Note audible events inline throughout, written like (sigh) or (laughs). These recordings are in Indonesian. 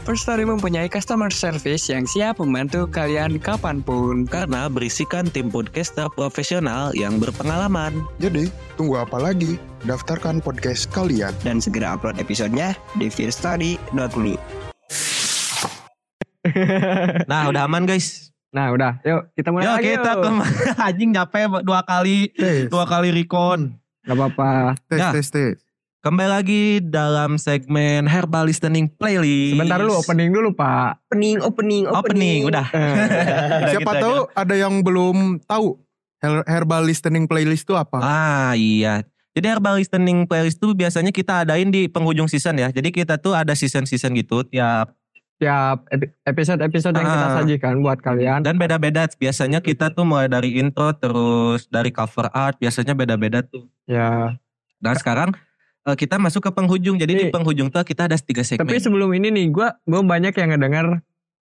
First Story mempunyai customer service yang siap membantu kalian kapan pun. Karena berisikan tim podcaster profesional yang berpengalaman. Jadi, tunggu apa lagi? Daftarkan podcast kalian. Dan segera upload episodenya di fearstory.me. (laughs) Nah udah aman guys. Nah udah, yuk kita mulai Yuk lagi kita yuk. ke (laughs) anjing capek dua kali Tes, dua kali recon. Gak apa-apa. tes, Ya. tes, tes. Kembali lagi dalam segmen Herbal Listening Playlist. Sebentar dulu, opening dulu Pak. Opening, opening, Opening udah. (laughs) Udah Siapa gitu tahu ada yang belum tahu Her- herbal listening playlist itu apa? Ah iya. Jadi Herbal Listening Playlist tuh biasanya kita adain di penghujung season ya. Jadi kita tuh ada season-season gitu tiap Tiap epi- episode-episode yang kita Ah. sajikan buat kalian. dan beda-beda. Biasanya kita tuh mulai dari intro terus dari cover art biasanya beda-beda tuh. Ya. Dan sekarang eh, kita masuk ke penghujung. Jadi di Nih. penghujung tuh kita ada tiga segmen. Tapi sebelum ini nih, gue gue banyak yang ngedengar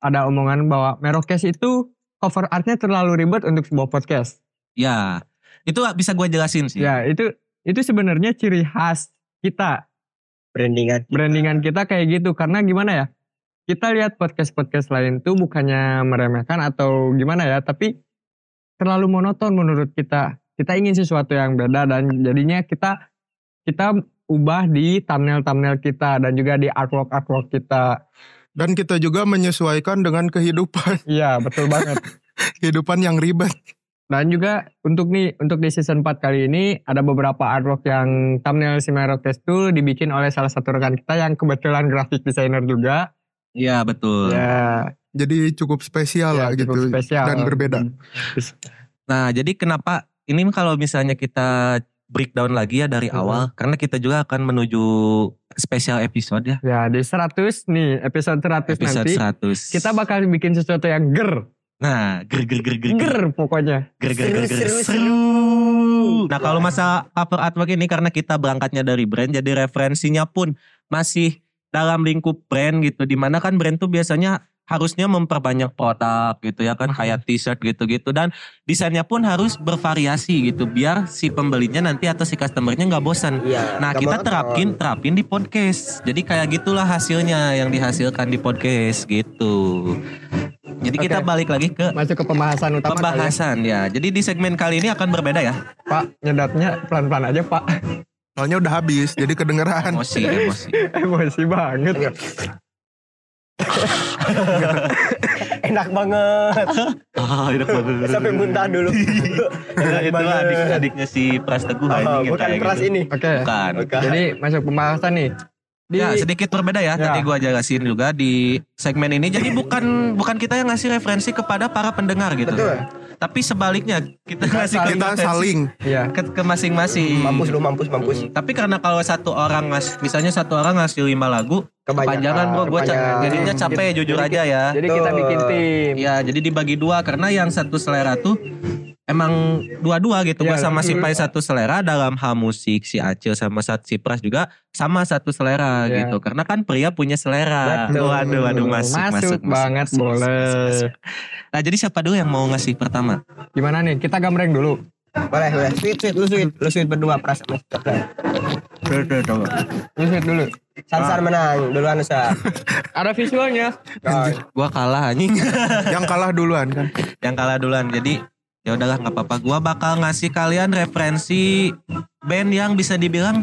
ada omongan bahwa Merokes itu cover artnya terlalu ribet untuk sebuah podcast. Ya, itu bisa gue jelasin sih. Ya itu itu sebenarnya ciri khas kita Brandingan. brandingan kita kayak gitu karena gimana ya kita lihat podcast podcast lain tuh bukannya meremehkan atau gimana ya tapi terlalu monoton menurut kita kita ingin sesuatu yang beda dan jadinya kita kita ubah di thumbnail thumbnail kita dan juga di artwork artwork kita Dan kita juga menyesuaikan dengan kehidupan. (laughs) iya betul banget Kehidupan yang ribet. dan juga untuk nih untuk di season 4 kali ini ada beberapa artwork yang thumbnail si Merokes tuh dibikin oleh salah satu rekan kita yang kebetulan graphic designer juga Iya betul. ya Jadi cukup spesial Ya, lah cukup gitu. spesial. Dan berbeda. Nah, jadi kenapa ini kalau misalnya kita breakdown lagi ya dari Hmm. awal, karena kita juga akan menuju spesial episode ya, Ya di 100 nih episode 100 episode nanti 100. kita bakal bikin sesuatu yang ger, Nah, ger ger ger ger ger ger pokoknya. ger ger ger, ger. Seru. Nah, kalau masa cover artwork ini karena kita berangkatnya dari brand, jadi referensinya pun masih dalam lingkup brand gitu. Di mana kan brand tuh biasanya harusnya memperbanyak produk gitu ya kan kayak t-shirt gitu-gitu dan desainnya pun harus bervariasi gitu biar si pembelinya nanti atau si customernya nggak bosan. Iya. Nah kita terapin terapin di podcast. Jadi kayak gitulah hasilnya yang dihasilkan di podcast gitu. Jadi kita Oke. balik lagi ke Masuk ke pembahasan utama kali ya. pembahasan ya. Jadi di segmen kali ini akan berbeda ya. Pak nyedapnya pelan-pelan aja Pak. Soalnya udah habis, jadi kedengeran. Emosi emosi. (laughs) Emosi banget. (laughs) Enak banget. Ah, enak banget. Sampai muntah dulu. (laughs) Enak itu banget. adik adiknya si Pras Teguh Oh, anjing yang bukan keras gitu. ini. Oke. Bukan. Bukan. Jadi masuk pembahasan nih. Di Ya sedikit berbeda ya, Ya. tadi gua jelasin juga di segmen ini. Jadi bukan bukan kita yang ngasih referensi kepada para pendengar gitu. Betul. Tapi sebaliknya kita ngasih Kita saling. ya ke, ke masing-masing. Mampus lu, mampus, mampus. Hmm, Tapi karena kalau satu orang ngas, misalnya satu orang ngasih lima lagu, kepanjangan bro, gue kepanjangan. jadinya capek jujur Jadi- aja ya. Jadi kita bikin tim. Ya, jadi dibagi dua karena yang satu selera tuh emang dua-dua gitu. Gua Ya, sama si. Pai satu selera dalam hal musik, si Acil sama sat- si Pras juga sama satu selera Ya. gitu. Karena kan pria punya selera. Betul. Waduh, waduh masuk, Masuk masuk, banget, boleh. Nah, jadi siapa dulu yang mau ngasih pertama? Gimana nih? Kita gambreng dulu. Boleh, boleh. Sweet, sweet. Lu sweet. Lu sweet berdua, Pras. Lu sweet dulu. Sansar menang. Duluan, Nusa. (laughs) Ada visualnya. Gua kalah anjing. (laughs) Yang kalah duluan kan. yang kalah duluan. Jadi ya udahlah nggak apa-apa. Gua bakal ngasih kalian referensi band yang bisa dibilang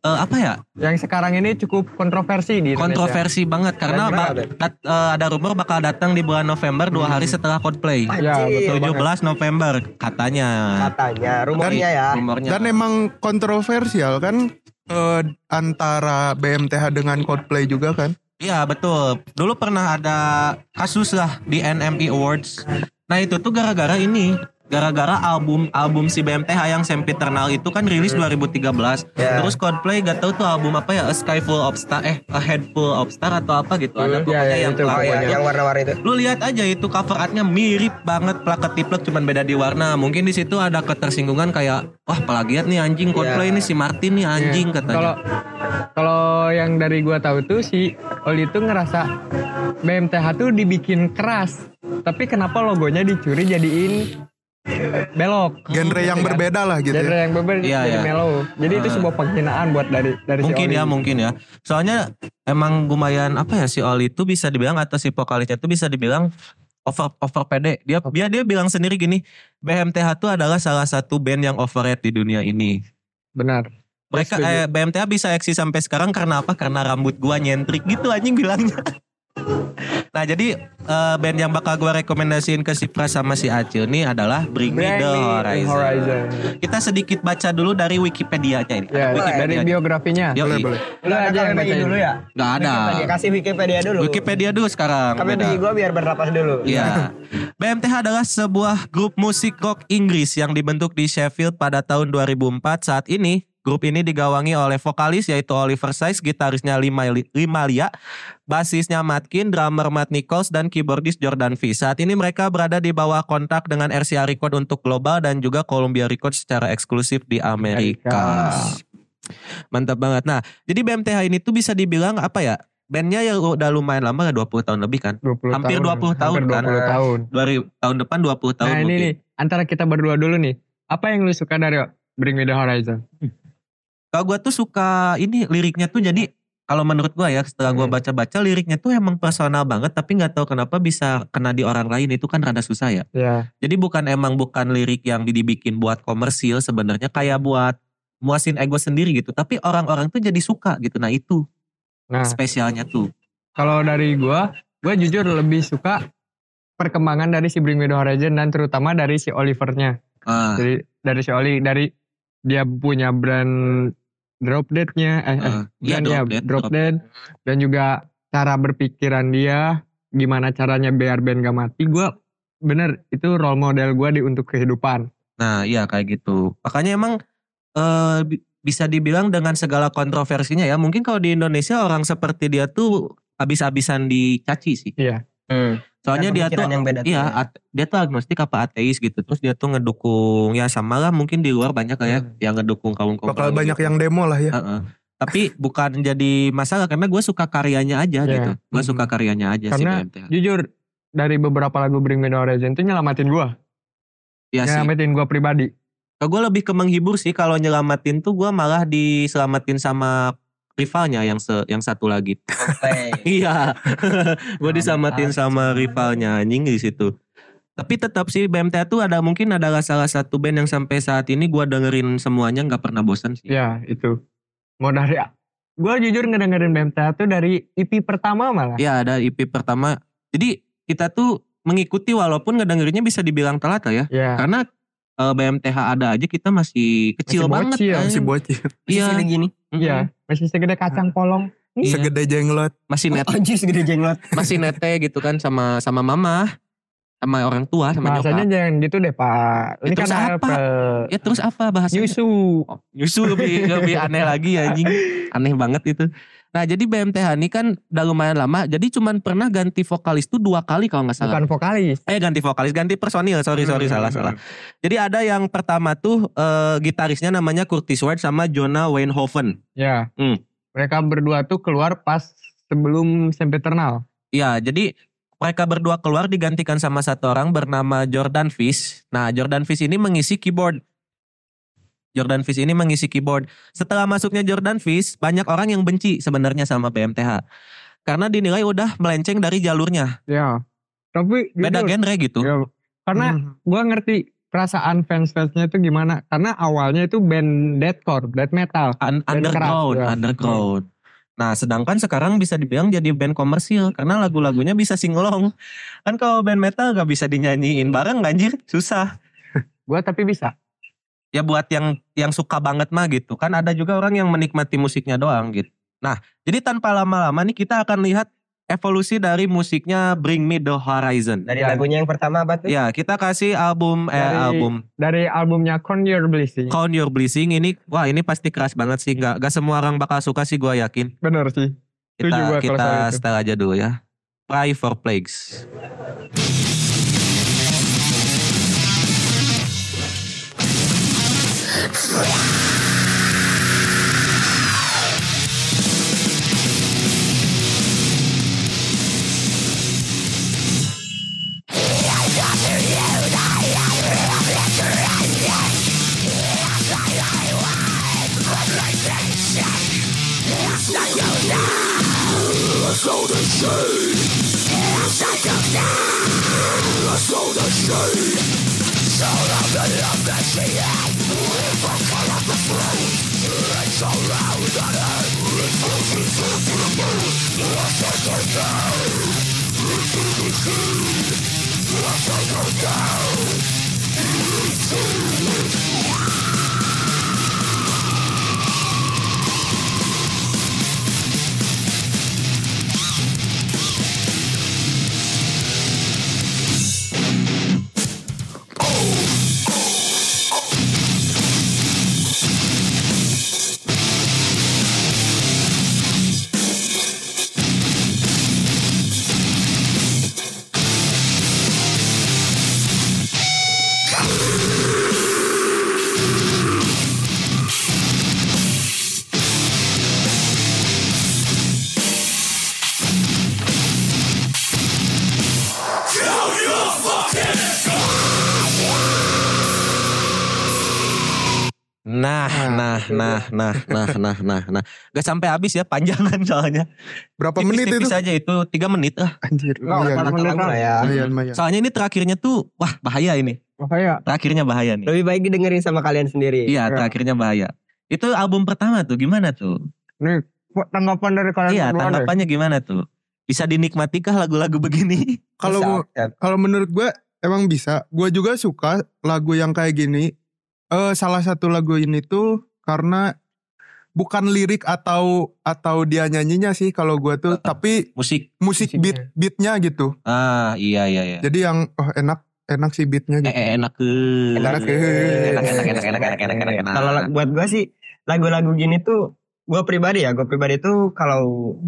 eh, apa ya? Yang sekarang ini cukup kontroversi di Indonesia. kontroversi banget karena ba- banget. dat- eh, ada rumor bakal datang di bulan November dua hari setelah Coldplay. Ya, betul 17 November katanya. Katanya, rumornya ya. Rumornya. Dan emang kontroversial kan eh, antara BMTH dengan Coldplay juga kan. Iya betul. Dulu pernah ada kasus lah di NME Awards. Nah itu tuh gara-gara ini gara-gara album album si BMTH yang Sempiternal itu kan rilis 2013. Ya. Terus Coldplay gak tahu tuh album apa ya A Sky Full of Star eh A Head Full of Star atau apa gitu. Ada Iya, pokoknya iya, yang itu. Ya, pokoknya. yang warna-warni itu. Lu lihat aja itu cover artnya mirip banget plakat tiplek cuman beda di warna. Mungkin di situ ada ketersinggungan kayak wah plagiat nih anjing Coldplay Ya. nih si Martin nih anjing Iya. katanya. Kalau kalau yang dari gua tahu tuh si Oli itu ngerasa BMTH tuh dibikin keras. Tapi kenapa logonya dicuri jadiin belok? Genre yang Iya kan? berbeda lah gitu Genre ya. yang berbeda Iya, jadi iya. mellow. Jadi itu Ah. sebuah penghinaan buat dari dari mungkin si Oli. ya mungkin ya. Soalnya emang lumayan apa ya si Oli itu bisa dibilang atau si vokalisnya itu bisa dibilang over over pede. Dia dia dia bilang sendiri gini, BMTH itu adalah salah satu band yang overrated di dunia ini. Benar. Mereka eh, BMTH bisa eksis sampai sekarang karena apa? Karena rambut gua nyentrik gitu anjing bilangnya. (laughs) nah jadi eh, band yang bakal gua rekomendasiin ke si Pras sama si Acil ini adalah Bring Me The Me Horizon. Kita sedikit baca dulu dari Wikipedia-nya ini. Ya, Boleh. dari biografinya. Yoi. Boleh, boleh. Lu aja yang bacain dulu ya. Nggak ada. Wikipedia, kasih Wikipedia dulu. Wikipedia dulu sekarang. Kami beda. bagi gua biar bernapas dulu. Iya. BMTH adalah sebuah grup musik rock Inggris yang dibentuk di Sheffield pada tahun 2004. Saat ini, grup ini digawangi oleh vokalis yaitu Oliver Sykes, gitarisnya Lima- Limalia, basisnya Matkin, drummer Matt Nichols, dan keyboardis Jordan V. Saat ini mereka berada di bawah kontrak dengan RCA Record untuk global dan juga Columbia Records secara eksklusif di Amerika. Mantap banget. Nah, jadi BMTH ini tuh bisa dibilang apa ya? Bandnya ya udah lumayan lama, 20 tahun lebih kan? 20 Hampir 20 tahun hampir kan? 20 tahun. Dari tahun depan 20 tahun Nah ini mungkin. nih, antara kita berdua dulu nih. Apa yang lu suka dari Bring Me The Horizon? Kalau gue tuh suka ini liriknya tuh jadi kalau menurut gue ya setelah gue Hmm. baca-baca liriknya tuh emang personal banget tapi nggak tahu kenapa bisa kena di orang lain itu kan rada susah ya. Ya, Jadi bukan emang bukan lirik yang dibikin buat komersil sebenarnya kayak buat muasin ego sendiri gitu. Tapi orang-orang tuh jadi suka gitu. Nah itu nah spesialnya tuh. kalau dari gua, gua jujur lebih suka perkembangan dari si Bring Me The Horizon dan terutama dari si Olivernya. Ah, Jadi dari si Oli, dari dia punya brand Drop Dead-nya, eh, brand ya, Drop Dead, Drop Drop Dead, dan juga cara berpikiran dia, gimana caranya biar band gak mati. Gua bener itu role model gua di untuk kehidupan. Nah iya kayak gitu. Makanya emang bi- bisa dibilang dengan segala kontroversinya ya. Mungkin kalau di Indonesia orang seperti dia tuh habis-habisan dicaci sih. Iya. Hmm. Soalnya dia tuh yang beda iya ya. at- dia tuh agnostik apa ateis gitu. Terus dia tuh ngedukung ya sama lah mungkin di luar banyak kayak Hmm. yang ngedukung kaum kaum. Bakal banyak yang demo lah ya. Tapi bukan jadi masalah karena gue suka karyanya aja Iya. gitu. Gue suka karyanya aja Karena sih BMTH. Jujur dari beberapa lagu Bring Me The Horizon itu nyelamatin gua, Iya sih. nyelamatin gua pribadi. Kalau gue lebih ke menghibur sih kalau nyelamatin tuh gue malah diselamatin sama rivalnya yang se yang satu lagi. (laughs) Iya, gue disamatin sama rivalnya anjing di situ. Tapi tetap sih BMTH tuh ada mungkin adalah salah satu band yang sampai saat ini gue dengerin semuanya nggak pernah bosan sih. Ya itu. Mau dari gue jujur ngedengerin BMTH tuh dari EP pertama malah. Iya ada EP pertama. Jadi kita tuh mengikuti walaupun ngedengerinnya bisa dibilang telat lah ya. Ya. Karena eh, BMTH ada aja kita masih kecil Masih banget. bocil, anjing. Masih bocil. Iya. Masih gini. Iya. Masih segede kacang polong. Iya. Segede jenglot. Masih net Anjir segede jenglot. masih nete gitu kan sama sama mama sama orang tua sama Bahasanya nyokap. jangan gitu deh pak. Ini Ya, kan terus apa? apa? Ya terus apa bahasanya? Nyusu. Nyusu lebih (laughs) lebih aneh lagi anjing. Aneh banget itu. Nah jadi BMTH ini kan udah lumayan lama. Jadi cuman pernah ganti vokalis tuh dua kali kalau nggak salah. Bukan vokalis. Eh ganti vokalis, ganti personil. Sorry sorry Hmm, salah hmm, salah. Jadi ada yang pertama tuh eh, gitarisnya namanya Curtis Ward sama Jonah Weinhoven. Ya. Hmm. Mereka berdua tuh keluar pas sebelum Sempiternal. Iya, jadi mereka berdua keluar digantikan sama satu orang bernama Jordan Fish. Nah, Jordan Fish ini mengisi keyboard. Jordan Fish ini mengisi keyboard. Setelah masuknya Jordan Fish, banyak orang yang benci sebenarnya sama BMTH. Karena dinilai udah melenceng dari jalurnya. Ya. Tapi Beda jujur, genre gitu. ya, karena Hmm. gua ngerti perasaan fans-fansnya itu gimana. Karena awalnya itu band deathcore, death metal. Un- Band underground, keras, ya. underground. Nah, sedangkan sekarang bisa dibilang jadi band komersil karena lagu-lagunya bisa singlong. Kan kalau band metal gak bisa dinyanyiin bareng anjir, susah. Gua tapi bisa. ya buat yang yang suka banget mah gitu kan ada juga orang yang menikmati musiknya doang gitu nah jadi tanpa lama-lama nih kita akan lihat evolusi dari musiknya Bring Me The Horizon. Dari Ya. lagunya yang pertama apa tuh? Ya, kita kasih album eh Dari- album Dari albumnya Count Your Blessing. Count Your Blessing ini wah ini pasti keras banget sih. Gak, gak semua orang bakal suka sih gue yakin. Bener sih. Kita gua kita setel aja dulu ya. Pray for Plagues. sow the shade. The the to the down. Into the sea. Lost nah, nah, nah, nah, nah, nah, nah. Gak sampai habis ya, panjangan soalnya. Berapa menit itu? Tipis-tipis aja itu, tiga menit ah. Anjir, Nggak, lumayan. lah ya. Lumayan, lumayan. Soalnya ini terakhirnya tuh, wah bahaya ini. Makanya Terakhirnya bahaya nih. Lebih baik didengerin sama kalian sendiri. Iya, Ya. terakhirnya bahaya. Itu album pertama tuh, gimana tuh? nih tanggapan dari kalian Iya, berdua deh. tanggapannya gimana tuh? Bisa dinikmatikah lagu-lagu begini? Kalau kalau menurut gue emang bisa. Gue juga suka lagu yang kayak gini. Eh salah satu lagu ini tuh karena bukan lirik atau atau dia nyanyinya sih kalau gue tuh, Uh-uh. tapi Musik. musik Musiknya. beat beatnya gitu. Ah, iya, iya, iya. Jadi yang oh enak enak sih beatnya Eh, gitu. eh, enak ke. Enak ke. Enak, enak, enak, enak, enak, enak, enak, enak. Kalau buat gue sih lagu-lagu gini tuh gue pribadi ya, gue pribadi tuh kalau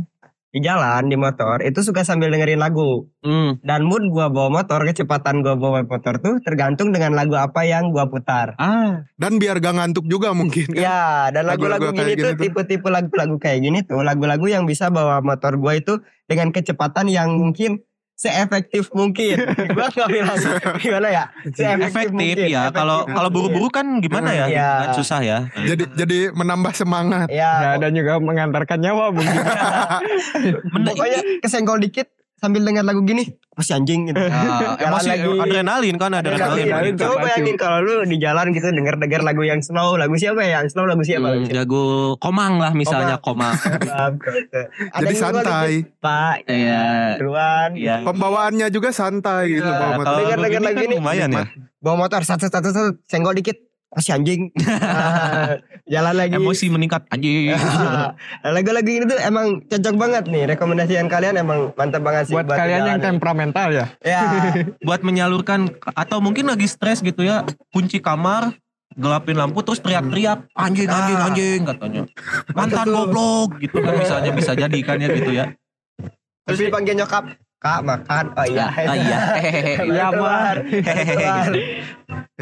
di jalan di motor itu suka sambil dengerin lagu Hmm, dan mood gue bawa motor kecepatan gue bawa motor tuh tergantung dengan lagu apa yang gue putar ah, Dan biar gak ngantuk juga mungkin kan. ya dan lagu-lagu gini gini tuh. tipe-tipe lagu-lagu kayak gini tuh lagu-lagu yang bisa bawa motor gue itu dengan kecepatan yang mungkin seefektif mungkin (laughs) gue gak bilang gimana ya efektif mungkin, ya. Kalau kalau buru-buru kan gimana ya? Iya. Kan susah ya. Jadi jadi menambah semangat. Ya, ya dan juga mengantarkan nyawa mungkin. (laughs) Pokoknya kesenggol dikit sambil dengar lagu gini masih anjing gitu (laughs) Ah, Jalan emosi lagi. adrenalin kan adrenalin. Adrenalin. meningkat. Itu Coba pasti. bayangin kalau lu di jalan gitu denger-denger lagu yang slow, lagu siapa ya? Yang slow lagu siapa? Hmm, Lagu siapa? jago komang lah misalnya komang. (laughs) Ada Jadi santai. gitu, Pak, Iya. duluan. Iya. Pembawaannya juga santai gitu Iya, bawa motor. kalau Dengar-dengar begini lagu kan ini, lumayan ya. Bawa motor satu satu satu senggol dikit. Masih anjing. (laughs) Ah, jalan lagi. Emosi meningkat anjing. (laughs) Lagu-lagu ini tuh emang cocok banget nih. Rekomendasian kalian emang mantap banget sih. Buat kalian yang temperamental ya. Ya. (laughs) Buat menyalurkan atau mungkin lagi stres gitu ya, kunci kamar, gelapin lampu terus teriak-teriak anjing anjing Ah. anjing katanya. Mantan goblok gitu kan misalnya bisa jadi kan ya gitu ya. Terus dipanggil nyokap. Kak makan. Oh iya. Ah, iya. (laughs) Hehehe. Iya, Keluar. Keluar.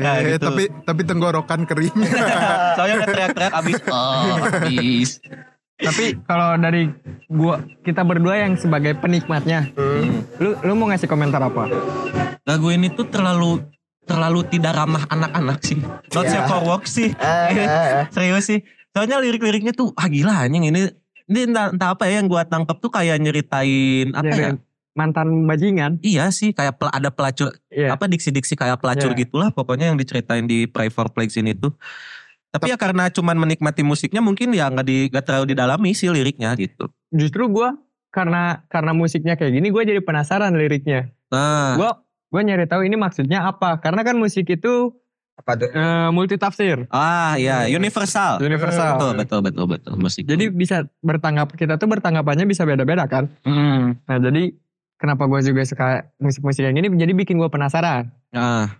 Nah, Eh, gitu. tapi tapi tenggorokan kering. (laughs) Soalnya udah teriak-teriak abis. Oh, abis. Tapi kalau dari gua kita berdua yang sebagai penikmatnya, Hmm. lu lu mau ngasih komentar apa? Lagu ini tuh terlalu terlalu tidak ramah anak-anak sih. Not Iya. safe for work sih. (laughs) Ah, ah. Serius sih. Soalnya lirik-liriknya tuh ah gila anjing ini ini entah, entah apa ya yang gua tangkap tuh kayak nyeritain apa ya? Mantan bajingan. Iya sih kayak pel- ada pelacur Iya. apa diksi-diksi kayak pelacur Iya. gitulah pokoknya yang diceritain di Pray for Plagues ini tuh. Tapi ya karena cuman menikmati musiknya mungkin ya nggak di nggak terlalu didalami sih liriknya gitu. Justru gua karena karena musiknya kayak gini gua jadi penasaran liriknya. Nah, Gua gua nyari tahu ini maksudnya apa. Karena kan musik itu Apa tuh? Eh, multi tafsir, Ah iya, universal. universal. Betul betul betul betul musik. Jadi bisa bertanggap kita tuh bertanggapannya bisa beda-beda kan. Hmm. Nah jadi kenapa gue juga suka musik-musik yang ini jadi bikin gue penasaran. Nah.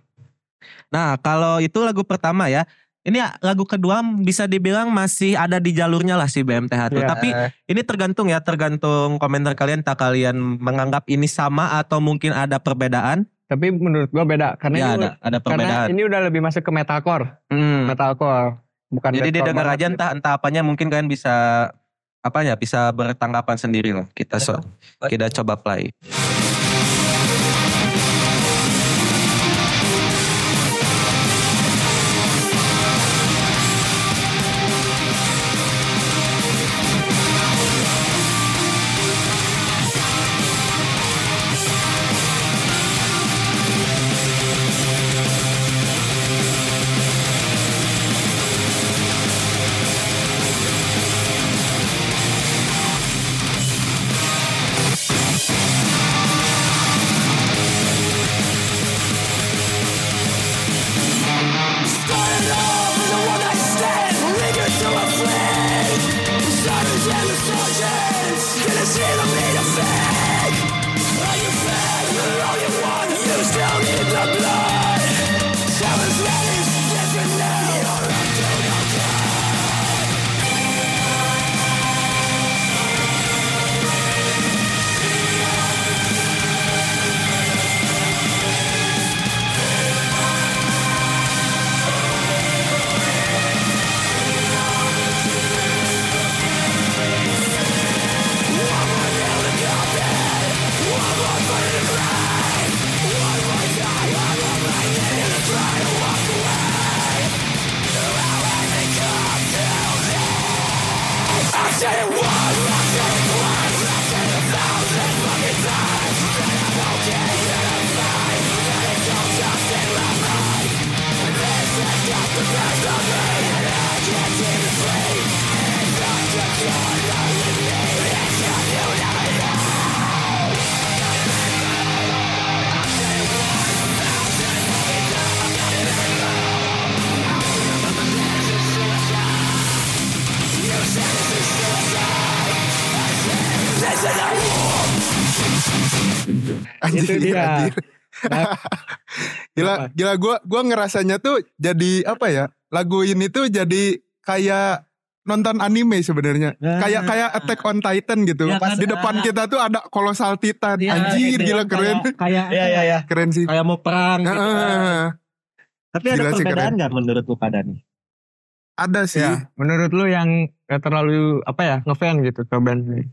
Nah, kalau itu lagu pertama ya. Ini lagu kedua bisa dibilang masih ada di jalurnya lah si BMTH tuh. Iya. Tapi ini tergantung ya, tergantung komentar kalian tak kalian menganggap ini sama atau mungkin ada perbedaan. Tapi menurut gue beda karena ya ini, ada ada karena perbedaan. ini udah lebih masuk ke metalcore, Hmm. metalcore bukan Jadi didengar banget. aja entah entah apanya mungkin kalian bisa apa ya bisa bertanggapan sendiri lah. Kita so, kita coba play. Itu dia. anjir. Nah, (laughs) Gila, Apa? gila gue gua ngerasanya tuh jadi apa ya? Lagu ini tuh jadi kayak nonton anime sebenarnya. Nah. Kayak kayak Attack on Titan gitu. Ya, Pas kan? di depan kita tuh ada kolosal Titan. Iya, Anjir, gitu. gila keren. Kayak kayak, Iya iya iya. Keren sih. kayak mau perang gitu. kan. Tapi ada Gila sih, perbedaan keren. nggak menurut lu pada nih? Ada sih. ya, menurut lu yang gak terlalu apa ya ngefan gitu ke band ini?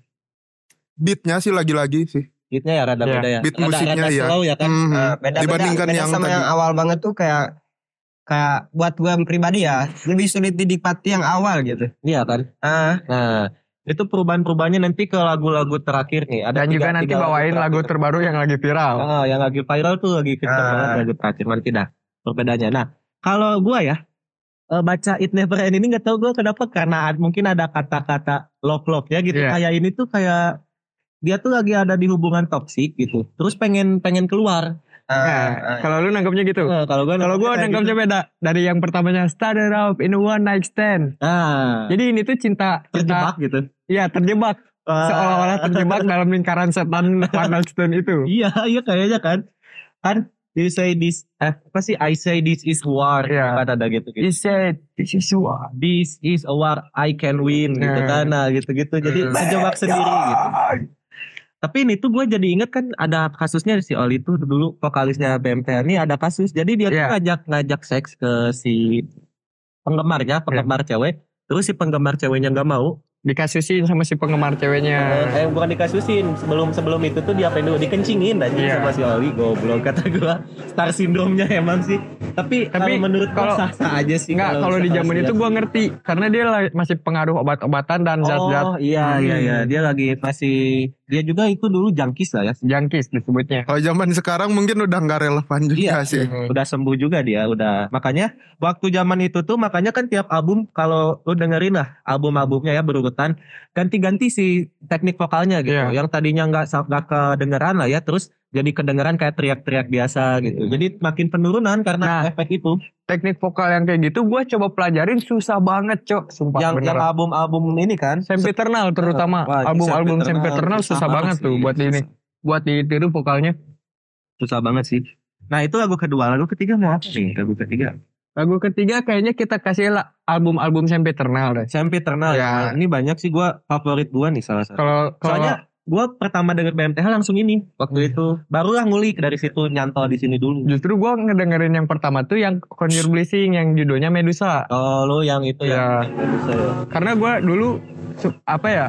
Beatnya sih lagi-lagi sih. Beatnya ya rada Iya. beda ya. Beat Rada- musiknya rada ya. slow ya kan. Mhm. Eh, beda Dibandingkan beda, beda yang sama tadi. yang awal banget tuh kayak kayak buat gue pribadi ya lebih sulit dinikmati yang awal gitu. Iya kan. Ah, Nah, itu perubahan-perubahannya nanti ke lagu-lagu terakhir nih. Ada Dan juga tiga- nanti tiga bawain lagu terakhir. terbaru yang lagi viral. Ah, yang lagi viral tuh lagi kenceng Ah. banget lagu terakhir nanti dah perbedaannya. Nah, kalau gua ya eh, baca It Never End ini nggak tahu gua kenapa karena mungkin ada kata-kata love love ya gitu. Iya. Kayak ini tuh kayak dia tuh lagi ada di hubungan toksik gitu. Terus pengen pengen keluar. ah, Nah, ah. kalau lu nangkapnya gitu. Nah, kalau gua Kalau gue kayak nangkapnya gitu. beda. Dari yang pertamanya started off in a one night stand. Nah, Jadi ini tuh cinta, terjebak cinta, gitu. Iya terjebak. Ah. Seolah-olah terjebak dalam lingkaran setan (laughs) one night stand itu. Iya, iya kayaknya kan. Kan you say this eh, apa sih I say this is war Iya. kan ada gitu gitu. He said, this is what. This is a war I can win gitu Nah. kan. Nah, gitu-gitu. Jadi Hmm. terjebak sendiri gitu. Tapi ini tuh gue jadi inget kan ada kasusnya si Oli tuh dulu vokalisnya BMTH ini ada kasus. Jadi dia tuh Iya. ngajak ngajak seks ke si penggemarnya, penggemar cewek. Terus si penggemar ceweknya nggak mau. Dikasusin sama si penggemar ceweknya. Eh bukan dikasusin. Sebelum sebelum itu tuh diapain dulu dikencingin aja Iya. sama si Oli. Goblok kata gue. Star syndrome-nya emang sih. Tapi, Tapi kalau menurut kalau- sah-sah aja sih. Enggak, kalau di zaman itu gue ngerti. Karena dia masih pengaruh obat-obatan dan zat-zat Oh iya iya Hmm. iya dia lagi masih dia juga itu dulu jangkis lah ya. jangkis disebutnya. Kalau zaman sekarang mungkin udah nggak relevan juga Iya sih. Udah sembuh juga dia udah. Makanya waktu zaman itu tuh makanya kan tiap album kalau lu dengerin lah album-albumnya ya berurutan ganti-ganti si teknik vokalnya gitu. Iya. Yang tadinya nggak nggak kedengeran lah ya terus jadi kedengeran kayak teriak-teriak biasa gitu. Jadi makin penurunan karena Nah. efek itu. Teknik vokal yang kayak gitu gue coba pelajarin susah banget cok. Sumpah yang yang album-album ini kan. Sempiternal terutama album-album Sempiternal Sempiternal susah banget tuh sih. buat ini buat ditiru vokalnya. Susah banget sih. Nah itu lagu kedua, lagu ketiga mau apa nih? Lagu ketiga. Lagu ketiga kayaknya kita kasih lah album-album Sempiternal deh. Sempiternal Ya. ya. Ini banyak sih gua favorit gua nih salah satu. Kalau kalau Soalnya gua pertama denger BMTH langsung ini waktu itu. Barulah ngulik dari situ nyantol di sini dulu. justru gue ngedengerin yang pertama tuh yang Conjure Blessing yang judulnya Medusa. Oh lu yang itu Ya. ya. Bisa ya. Karena gue dulu apa ya?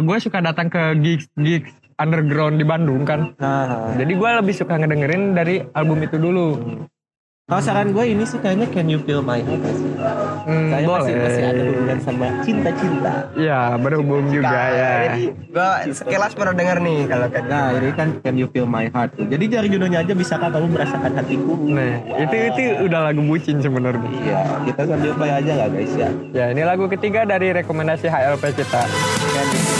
gue suka datang ke gigs gigs underground di Bandung kan. Nah, Jadi gue lebih suka ngedengerin dari album itu dulu. Kalau saran gue ini sih kayaknya Can You Feel My Heart sih. Hmm, masih, boleh. masih ada hubungan sama cinta-cinta. Ya berhubung juga ya. Jadi gua sekilas pernah dengar nih kalau kan. Nah ini kan Can You Feel My Heart tuh. Jadi dari judulnya aja bisakah kamu merasakan hatiku? Nah itu itu udah lagu bucin sebenarnya. Iya, kita sambil play aja lah guys ya. Ya ini lagu ketiga dari rekomendasi HLP kita. I'm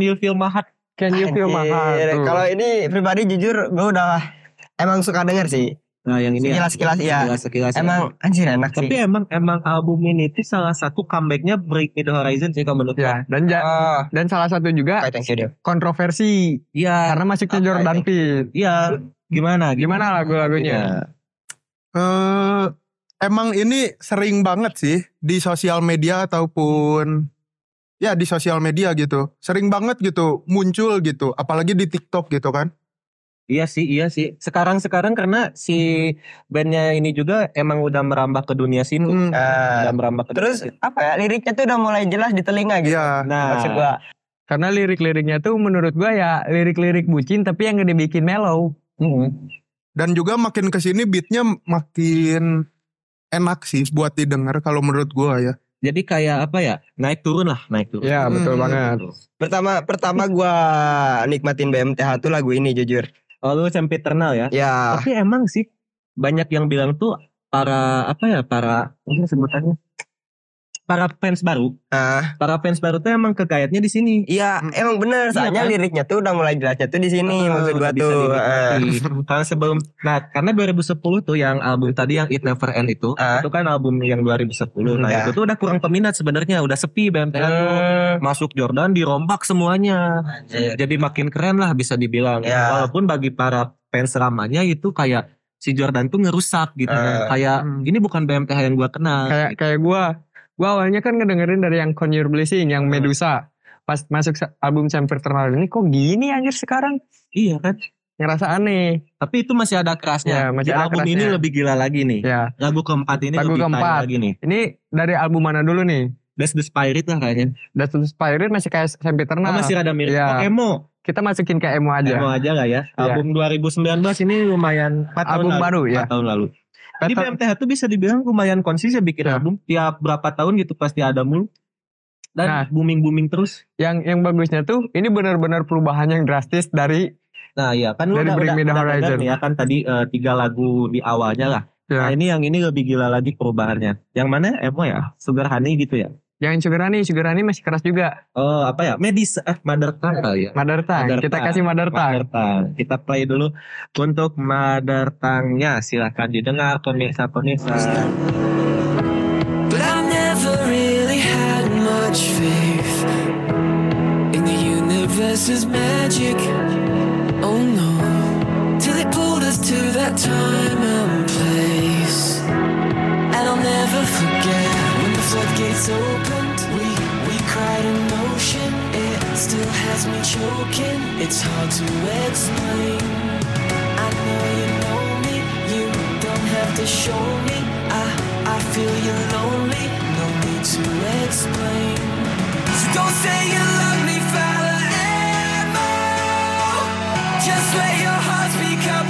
Can You Feel My Heart? Can you feel my heart? Anjir, tuh? Kalau ini pribadi jujur gue udah emang suka denger sih. Nah yang ini ya. Sekilas-sekilas iya. Sekilas, sekilas, Emang anjir enak Tapi sih. emang emang album ini tuh salah satu comebacknya Break Me The Horizon sih kalau menurut Ya dan ja- Oh, dan salah satu juga kontroversi Iya, karena masuknya Apa Jordan itu? Peele. iya. Gimana? Gimana lagu-lagunya? Iya. Eh, emang ini sering banget sih di sosial media ataupun ya di sosial media gitu. Sering banget gitu muncul gitu, apalagi di TikTok gitu kan. Iya sih, iya sih. Sekarang-sekarang karena si bandnya ini juga emang udah merambah ke dunia situ. Hmm, Udah merambah ke terus dunia apa ya liriknya tuh udah mulai jelas di telinga gitu. Iya. Nah, Maksud gua. Karena lirik-liriknya tuh menurut gua ya lirik-lirik bucin tapi yang dibikin mellow. Dan juga makin ke sini beatnya makin enak sih buat didengar kalau menurut gua ya. Jadi kayak apa ya? Naik turun lah, naik turun. Ya betul Hmm. banget. Pertama pertama gua nikmatin BMTH tuh lagu ini jujur. Oh, lu sempiternal ya. Ya, Tapi emang sih banyak yang bilang tuh para apa ya para ini sebutannya para fans baru, Ah, para fans baru tuh emang kegayatnya di sini. iya, emang bener. Soalnya kan? liriknya tuh udah mulai jelasnya tuh di sini Ah, maksud gua tuh. dinikmati. Ah. Karena (laughs) sebelum nah karena 2010 tuh yang album tadi yang It Never End itu, Ah. itu kan album yang 2010. Nah, Ya. itu tuh udah kurang peminat sebenarnya, udah sepi tuh. Hmm. Masuk Jordan dirombak semuanya. Anjir. Jadi makin keren lah bisa dibilang. Ya. Walaupun bagi para fans lamanya itu kayak si Jordan tuh ngerusak gitu. Ah. Kayak Hmm. ini bukan BMTH yang gua kenal. kayak kayak gua gua awalnya kan ngedengerin dari yang Con Your Blessing yang Hmm. Medusa pas masuk album Champion Termal ini kok gini anjir sekarang Iya kan? ngerasa aneh Tapi itu masih ada kerasnya. Ya, masih Di ada album ini kerasnya. lebih gila lagi nih. ya Lagu keempat ini Lagu lebih keempat. lagi nih. ini dari album mana dulu nih That's the Spirit lah kayaknya. That's the Spirit masih kayak Champion Oh, masih rada mirip. Iya. Oh, emo. kita masukin ke emo aja Emo aja lah ya. Iya. Album 2019 ini lumayan 4 tahun album lalu. baru ya 4 tahun lalu. Jadi. BMTH tuh bisa dibilang lumayan konsisten bikin Ya. album tiap berapa tahun gitu pasti ada mulu. Dan Nah. booming booming terus. yang yang bagusnya tuh ini benar-benar perubahan yang drastis dari Nah iya kan Dari udah, Bring udah, Me The udah Horizon. nih ya kan tadi eh, tiga lagu di awalnya lah. Ya. Nah ini yang ini lebih gila lagi perubahannya. Yang mana emo ya? Sugar Honey gitu ya? Yang Sugarani Sugarani masih keras juga Oh apa ya? Medis eh Mother Tongue kali ya? Mother Tongue Mother kita Tongue. kasih Mother Tongue Mother Tongue. Kita play dulu untuk Mother Tongue-nya. Silahkan didengar pemirsa-pemirsa. But I never really had much faith in the universe's magic. Oh no, till it pulled us to that time and place. And I'll never forget when the floodgates opened. Still has me choking. It's hard to explain. I know you know me. You don't have to show me. I I feel you're lonely. No need to explain. So don't say you love me, fella. Emo. Just let your heart speak up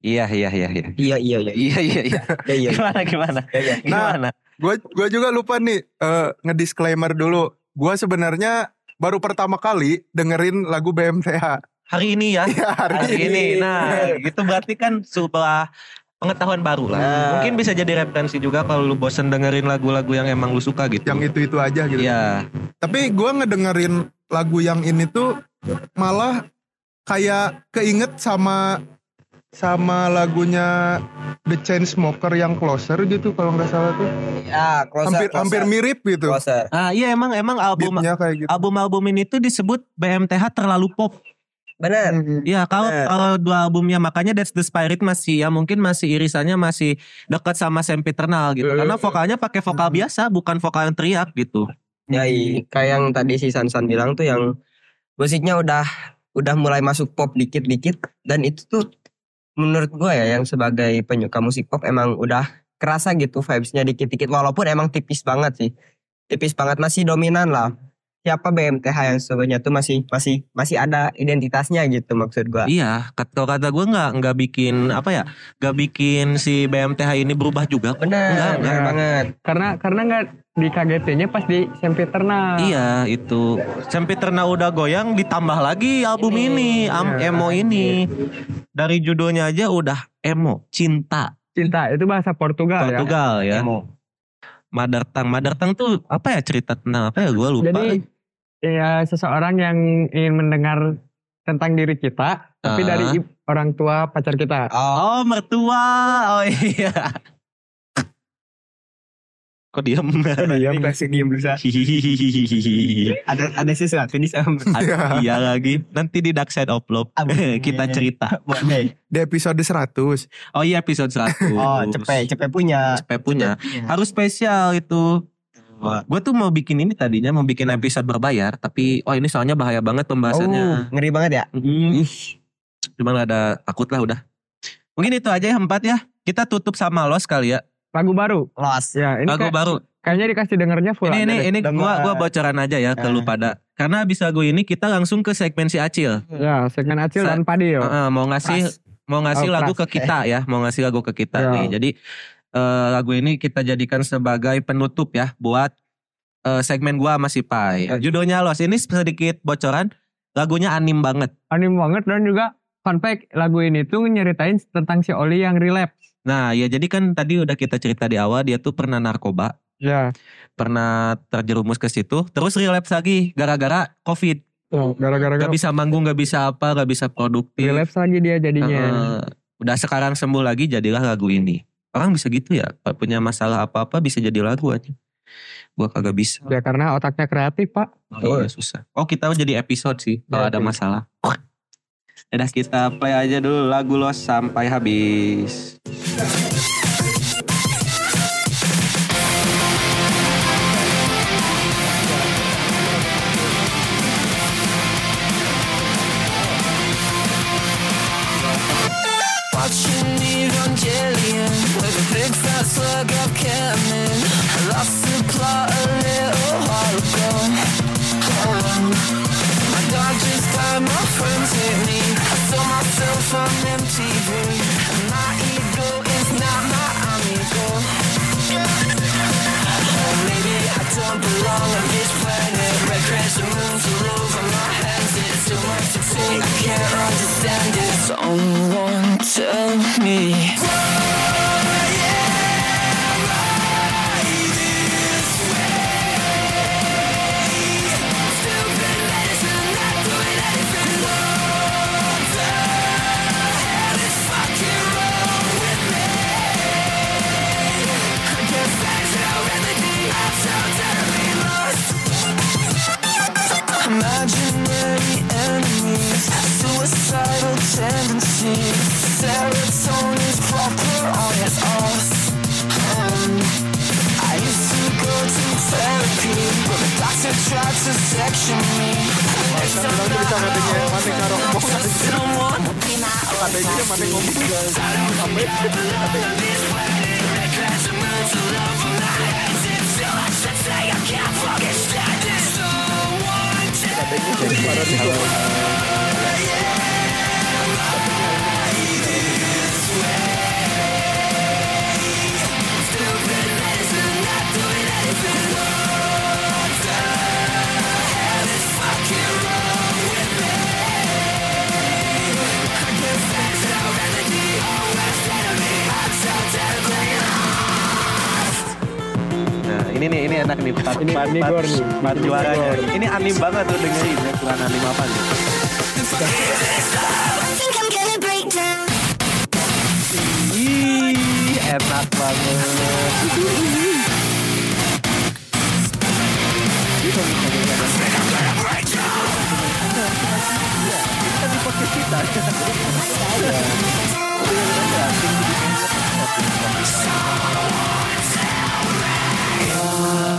Iya iya iya iya. Iya iya iya. Iya iya iya. Iya iya. Gimana gimana? Iya, iya. Gimana? Gue gua juga lupa nih eh, ngedisclaimer dulu. Gue sebenarnya baru pertama kali dengerin lagu BMTH. Hari ini ya. Ya, hari, Hari ini. Nah, gitu berarti kan sebuah pengetahuan baru lah. Nah. Mungkin bisa jadi referensi juga kalau lu bosen dengerin lagu-lagu yang emang lu suka gitu. Yang itu-itu aja gitu. Iya. Tapi gue ngedengerin lagu yang ini tuh malah kayak keinget sama sama lagunya The Chainsmoker yang Closer gitu kalau nggak salah tuh. Ya, closer, hampir closer. hampir mirip gitu. Closer. Ah, iya emang emang album Beatnya kayak gitu. album-album ini tuh disebut BMTH terlalu pop. Bener. Iya, kalau kalau dua albumnya makanya That's the Spirit masih ya mungkin masih irisannya masih dekat sama Sempiternal gitu. Karena vokalnya pakai vokal biasa, bukan vokal yang teriak gitu. Ya, i- kayak yang tadi si Sansan bilang tuh yang musiknya udah udah mulai masuk pop dikit-dikit dan itu tuh menurut gue ya yang sebagai penyuka musik pop emang udah kerasa gitu vibesnya dikit-dikit. Walaupun emang tipis banget sih. Tipis banget masih dominan lah siapa BMTH yang sebenarnya tuh masih masih masih ada identitasnya gitu maksud gue Iya, kat- kalau kata gue nggak nggak bikin apa ya, nggak bikin si BMTH ini berubah juga. Enggak. bener banget karena karena nggak di KGT-nya pas di Sempiternal Iya itu Sempiternal udah goyang ditambah lagi album ini am Iya. emo ini dari judulnya aja udah emo cinta cinta itu bahasa Portugal, ya Portugal ya. Emo. Mother tongue tuh apa ya cerita tentang apa ya gue lupa. Jadi ya seseorang yang ingin mendengar tentang diri kita, tapi Ah. dari orang tua pacar kita. oh oh mertua oh iya. Kok diem? diam kasih diam berusaha ada ada sesuatu di sana Ada- iya lagi. Nanti di Dark Side of Love (laughs) kita cerita. boleh Di episode 100. Oh iya episode 100. oh cepet cepet punya Cepet punya. Harus spesial itu. Gue tuh mau bikin ini tadinya mau bikin episode berbayar, tapi oh ini soalnya bahaya banget oh pembahasannya. ngeri banget ya Mm. Cuman ada takut lah udah. Mungkin itu aja ya empat ya. Kita tutup sama los kali ya. lagu baru. Lost. Ya, ini Lagu kayak- baru. kayaknya dikasih dengernya full. Ini ini ini gua Dengan- gua bocoran aja ya ke Ah. lu pada. Karena abis lagu ini kita langsung ke segmen si Acil. Ya, segmen Acil Sa- dan Padil. Heeh, mau ngasih mau ngasih Oh, lagu pras. ke kita ya, mau ngasih lagu ke kita Ya. nih. Jadi eh, lagu ini kita jadikan sebagai penutup ya buat eh, segmen gua masih Pai. Judulnya Los. Ini sedikit bocoran. Lagunya anim banget. Anim banget dan juga fun fact lagu ini tuh nyeritain tentang si Oli yang relapse. Nah, ya jadi kan tadi udah kita cerita di awal dia tuh pernah narkoba, Ya, pernah terjerumus ke situ, terus relapse lagi gara-gara Covid. tuh, gara-gara Gak bisa manggung, gak bisa apa, gak bisa produktif. relapse lagi dia jadinya. Heeh. udah sekarang sembuh lagi jadilah lagu ini. Orang bisa gitu ya, punya masalah apa-apa bisa jadi lagu aja. Gua kagak bisa. Ya karena otaknya kreatif, Pak. Oh, iya, susah. Oh kita jadi episode sih kalau Ya, ada masalah. Udah kita play aja dulu lagu los sampai habis. On MTV. My ego is not my amigo. Maybe I don't belong on this planet. Moons all over my hands. It's too much to take. I can't understand it. Someone tell me. Ini enak nih part, Ini- part, part- part juaranya. Ini anim banget tuh dengerin. Ya kurang anim apa nih. think I'm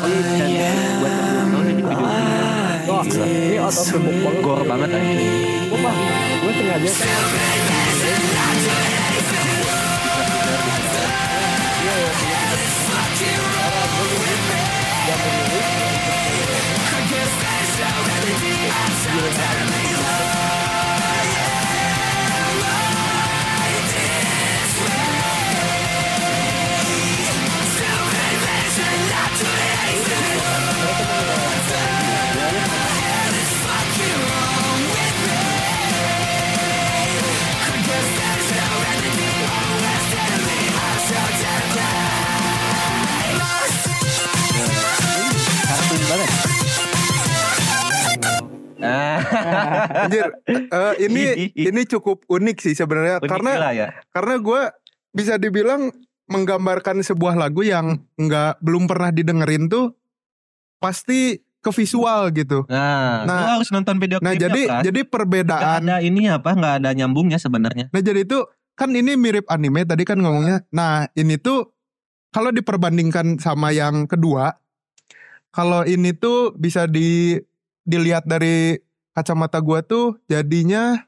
Ih enak banget. Wah, ini out banget. Gor banget aja. Wah, gue sengaja. Anjir, eh, ini (laughs) ini cukup unik sih sebenarnya karena ya. karena gue bisa dibilang menggambarkan sebuah lagu yang nggak belum pernah didengerin tuh pasti ke visual gitu. Nah, Nah, harus nonton video Nah jadi Pras. jadi perbedaan. ada ini apa nggak ada nyambungnya sebenarnya. Nah jadi itu kan ini mirip anime tadi kan ngomongnya. Nah ini tuh kalau diperbandingkan sama yang kedua, kalau ini tuh bisa di dilihat dari kacamata gua tuh jadinya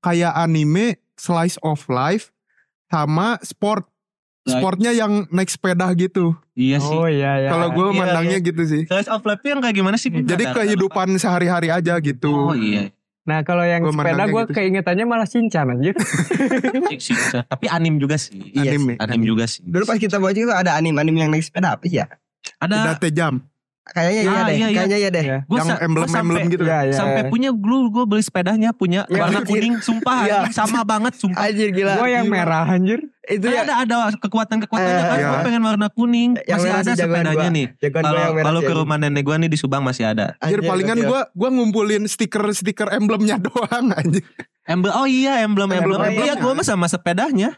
kayak anime slice of life sama sport sportnya yang naik sepeda gitu. Iya sih. Oh iya ya. Kalau gue Iya, mandangnya gitu sih. Slice of life itu yang kayak gimana sih? Jadi kehidupan sehari-hari aja gitu. Oh iya. Nah kalau yang Gua sepeda gue gitu sih. keingetannya malah Shinchan (laughs) sih, bisa. Tapi anim juga sih. Iya Anime. Anim juga sih. Dulu pas kita bocil tuh ada anim-anim yang naik sepeda apa sih ya? Ada Udah jam. Kayaknya iya Ah, deh, iya, iya. kayaknya iya deh. Iya. gua yang emblem-emblem sampai- gitu. Iya iya. Sampai punya dulu gue beli sepedanya punya Iya, warna anjir. kuning sumpah Iya. anjing, sama banget sumpah. Anjir gila. Gue yang merah anjir. Itu Kan ya ada ada kekuatan-kekuatannya Eh, kan iya. gue pengen warna kuning. Yang masih ada sepedanya gua. nih. gue Kalau yang merah kalau ke rumah nenek gue nih di Subang masih ada. Anjir Anjir, palingan gue gua ngumpulin stiker-stiker emblemnya (laughs) doang anjir. Emblem oh iya emblem emblem. Emblem, Iya emblem. gue mah sama sepedanya.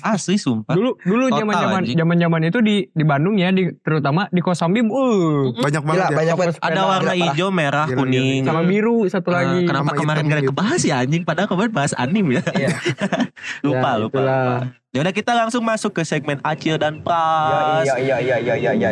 Asli sumpah. Dulu dulu zaman zaman zaman zaman itu di di Bandung ya di terutama di Kosambi, uh Banyak Gila banget ya. banyak banget. Ada warna Gila, hijau, merah, Gila, kuning. sama biru satu lagi. kenapa Sama kemarin gak gitu. kebahas ya anjing? Padahal kemarin bahas anim ya. Iya. (laughs) lupa, Ya, lupa, lupa. Ya udah kita langsung masuk ke segmen Acil dan Pras. Iya iya iya iya iya iya.